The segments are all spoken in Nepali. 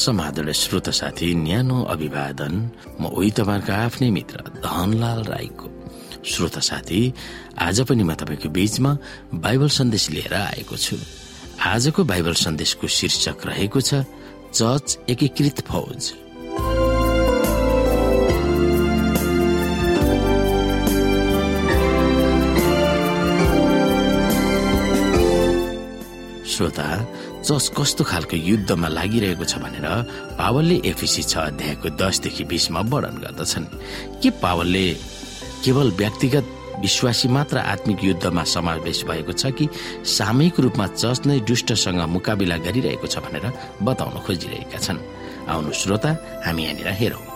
समादरणीय श्रोत साथी न्यानो अभिवादन म उही तपाईँहरूको आफ्नै मित्र धनलाल राईको। श्रोत साथी आज पनि म तपाईँको बीचमा बाइबल सन्देश लिएर आएको छु। आजको बाइबल सन्देशको शीर्षक रहेको छ चर्च एकीकृत फौज। श्रोता चर्च कस्तो खालको युद्धमा लागिरहेको छ भनेर पावलले एफिसी छ अध्यायको दसदेखि बिसमा वर्णन गर्दछन्। के पावलले केवल व्यक्तिगत विश्वासी मात्र आत्मिक युद्धमा समावेश भएको छ कि सामूहिक रूपमा चर्च नै दुष्टसँग मुकाबिला गरिरहेको छ भनेर बताउन खोजिरहेका छन्? आउनु श्रोता हामी यहाँनिर हेरौँ।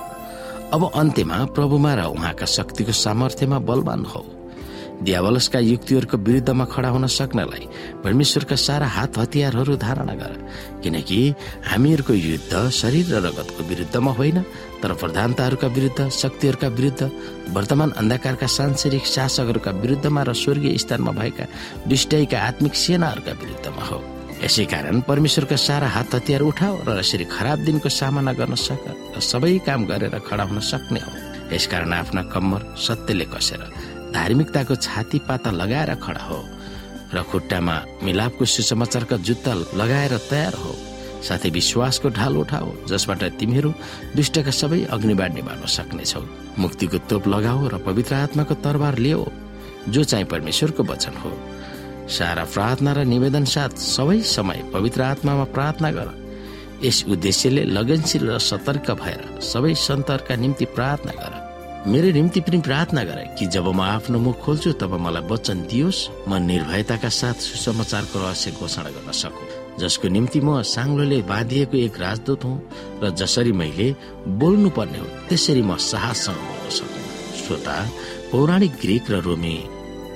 अब अन्त्यमा प्रभुमा र उहाँका शक्तिको सामर्थ्यमा बलवान हौ। दियावलसका युक्तिहरूको विरुद्धमा खडा हुन सक्नलाई परमेश्वरका सारा हात हतियारहरू धारणा गर। किनकि हामीहरूको युद्ध शरीर र रगतको विरुद्धमा होइन तर प्रधानताहरूका विरुद्ध शक्तिहरूका विरुद्ध वर्तमान अन्धकारका सांसारिक शासकहरूका विरुद्धमा र स्वर्गीय स्थानमा भएका दुष्टैका आत्मिक सेनाहरूका विरुद्धमा हो। यसै कारण परमेश्वरका सारा हात हतियार उठाओ र यसरी खराब दिनको सामना गर्न सक र सबै काम गरेर खडा हुन सक्ने हो। यसकारण आफ्ना कम्मर सत्यले कसेर धार्मिकताको छाती पाता लगाएर खडा हो र खुट्टामा मिलापको सुसमाचारका जुत्ता लगाएर तयार हो। साथै विश्वासको ढाल उठाओ जसबाट तिमीहरू दुष्टका सबै अग्निबाड निभाउन सक्नेछौ। मुक्तिको तोप लगाओ र पवित्र आत्माको तरबार लियो जो चाहिँ परमेश्वरको वचन हो। सारा प्रार्थना र निवेदन साथ सबै समय पवित्र आत्मामा प्रार्थना गर। यस उद्देश्यले लगनशील र सतर्क भएर सबै सन्तहरूका निम्ति प्रार्थना गर। मेरो निम्ति पनि प्रार्थना गरे कि जब म आफ्नो मुख खोल्छु तब मलाई वचन दियोस् म निर्भयताका साथ सुसमाचारको रहस्य घोषणा गर्न सकु। जसको निम्ति म साङ्लोले बाँधिएको एक राजदूत हुँ र जसरी मैले बोल्नु पर्ने हो त्यसरी म साहससँग बोल्न सकु। श्रोता पौराणिक ग्रिक र रोमी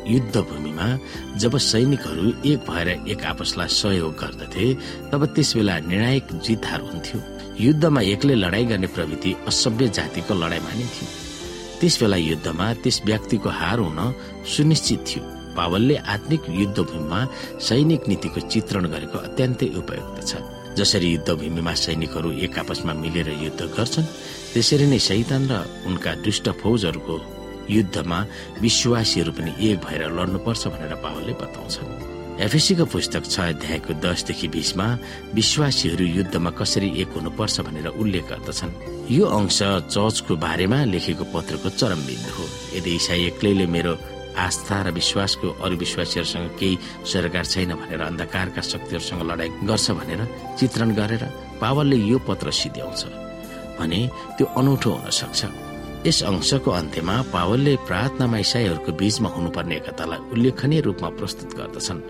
युद्ध भूमिमा जब सैनिकहरू एक भएर एक आपसलाई सहयोग गर्दथे तब त्यस बेला निर्णायक जित हुन्थ्यो। युद्धमा एक्लै लडाई गर्ने प्रवृत्ति असभ्य जातिको लडाई मानिन्थ्यो। त्यस बेला युद्धमा त्यस व्यक्तिको हार हुन सुनिश्चित थियो। पावलले आत्मिक युद्धभूमिमा सैनिक नीतिको चित्रण गरेको अत्यन्तै उपयुक्त छ। जसरी युद्धभूमिमा सैनिकहरू एक आपसमा मिलेर युद्ध गर्छन् त्यसरी नै सैतान र उनका दुष्ट फौजहरूको युद्धमा विश्वासीहरू पनि एक भएर लड्नुपर्छ भनेर पावलले बताउँछन्। एफएसीको पुस्तक छ अध्यायको दसदेखि बिसमा विश्वासीहरू युद्धमा कसरी एक हुनुपर्छ भनेर उल्लेख गर्दछन्। यो अंश चर्चको बारेमा लेखेको पत्रको चरम बिन्दु हो। यदि इसाई एक्लैले मेरो आस्था र विश्वासको अरू विश्वासीहरूसँग केही सरकार छैन भनेर अन्धकारका शक्तिहरूसँग लडाई गर्छ भनेर चित्रण गरेर पावलले यो पत्र सिध्याउँछ भने त्यो अनौठो हुन सक्छ। यस अंशको अन्त्यमा पावलले प्रार्थनामा इसाईहरूको बीचमा हुनुपर्ने एकतालाई उल्लेखनीय रूपमा प्रस्तुत गर्दछन्।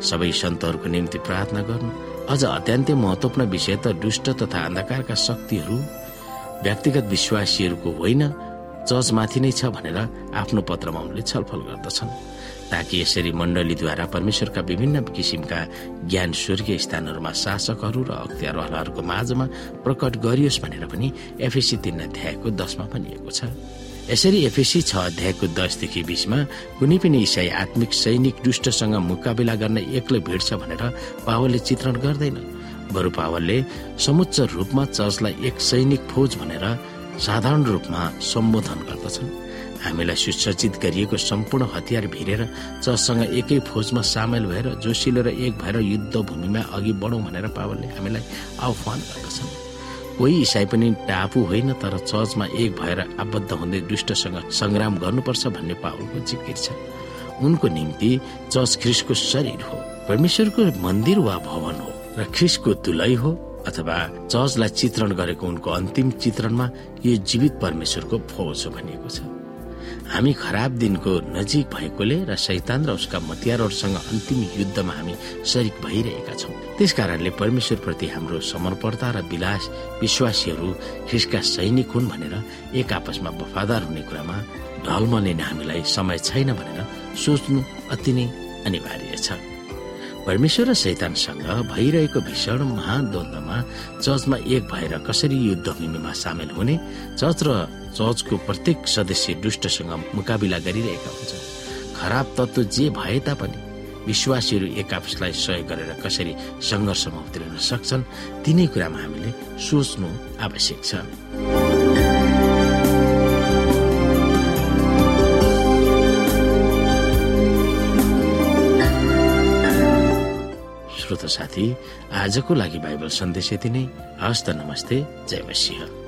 सबै सन्तहरूको निम्ति प्रार्थना गर्नु अझ अत्यन्तै महत्वपूर्ण विषय त दुष्ट तथा अन्धकारका शक्तिहरू व्यक्तिगत विश्वासीहरूको होइन चर्चमाथि नै छ भनेर आफ्नो पत्रमा उनले छलफल गर्दछन्। ताकि यसरी मण्डलीद्वारा परमेश्वरका विभिन्न किसिमका ज्ञान स्वर्गीय स्थानहरूमा शासकहरू र अख्तियारवालाहरूको माझमा प्रकट गरियोस् भनेर पनि एफएसी तीन अध्यायको दशमा भनिएको छ। यसरी एफएसी छ अध्यायको दसदेखि बिसमा कुनै पनि इसाई आत्मिक सैनिक दुष्टसँग मुकाबिला गर्न एक्लै भिड्छ भनेर पावलले चित्रण गर्दैन। बरु पावलले समुच्च रूपमा चर्चलाई एक सैनिक फौज भनेर साधारण रूपमा सम्बोधन गर्दछन्। हामीलाई सुसज्जित गरिएको सम्पूर्ण हतियार भिरेर चर्चसँग एकै फौजमा सामेल भएर जोसिलो र एक भएर युद्ध भूमिमा अघि बढौँ भनेर पावलले हामीलाई आह्वान गर्दछन्। कोही इसाई पनि टापु होइन तर चर्चमा एक भएर आबद्ध हुँदै दुष्टसँग संग्राम गर्नुपर्छ भन्ने पावलको जिकिर छ। उनको निम्ति चर्च ख्रिसको शरीर हो परमेश्वरको मन्दिर वा भवन हो र ख्रिसको तुलै हो अथवा चर्चलाई चित्रण गरेको उनको अन्तिम चित्रणमा यो जीवित परमेश्वरको फौज हो भनिएको छ। हामी खराब दिनको नजिक भएकोले र शैतान र उसका मतियारहरूसँग अन्तिम युद्धमा हामी शरिक भइरहेका छौँ। त्यस कारणले परमेश्वर प्रति हाम्रो समर्पणता र विलास विश्वासीहरू ख्रिसका सैनिक हुन् भनेर एक आपसमा वफादार हुने कुरामा ढलमलिने हामीलाई समय छैन भनेर सोच्नु अति नै अनिवार्य छ। परमेश्वर र शैतानसँग भइरहेको भीषण महाद्वन्दमा चर्चमा एक भएर कसरी युद्ध भूमिमा सामेल हुने चर्च र चर्चको प्रत्येक सदस्य दुष्टसँग मुकाबिला गरिरहेका हुन्छन्। खराब तत्व जे भए तापनि विश्वासीहरू एक आपसलाई सहयोग गरेर कसरी सङ्घर्षमा उत्रिन सक्छन् तिनै कुरामा हामीले सोच्नु आवश्यक छ। श्रोत साथी आजको लागि बाइबल सन्देश यति नै। हस्त नमस्ते जय मसिंह।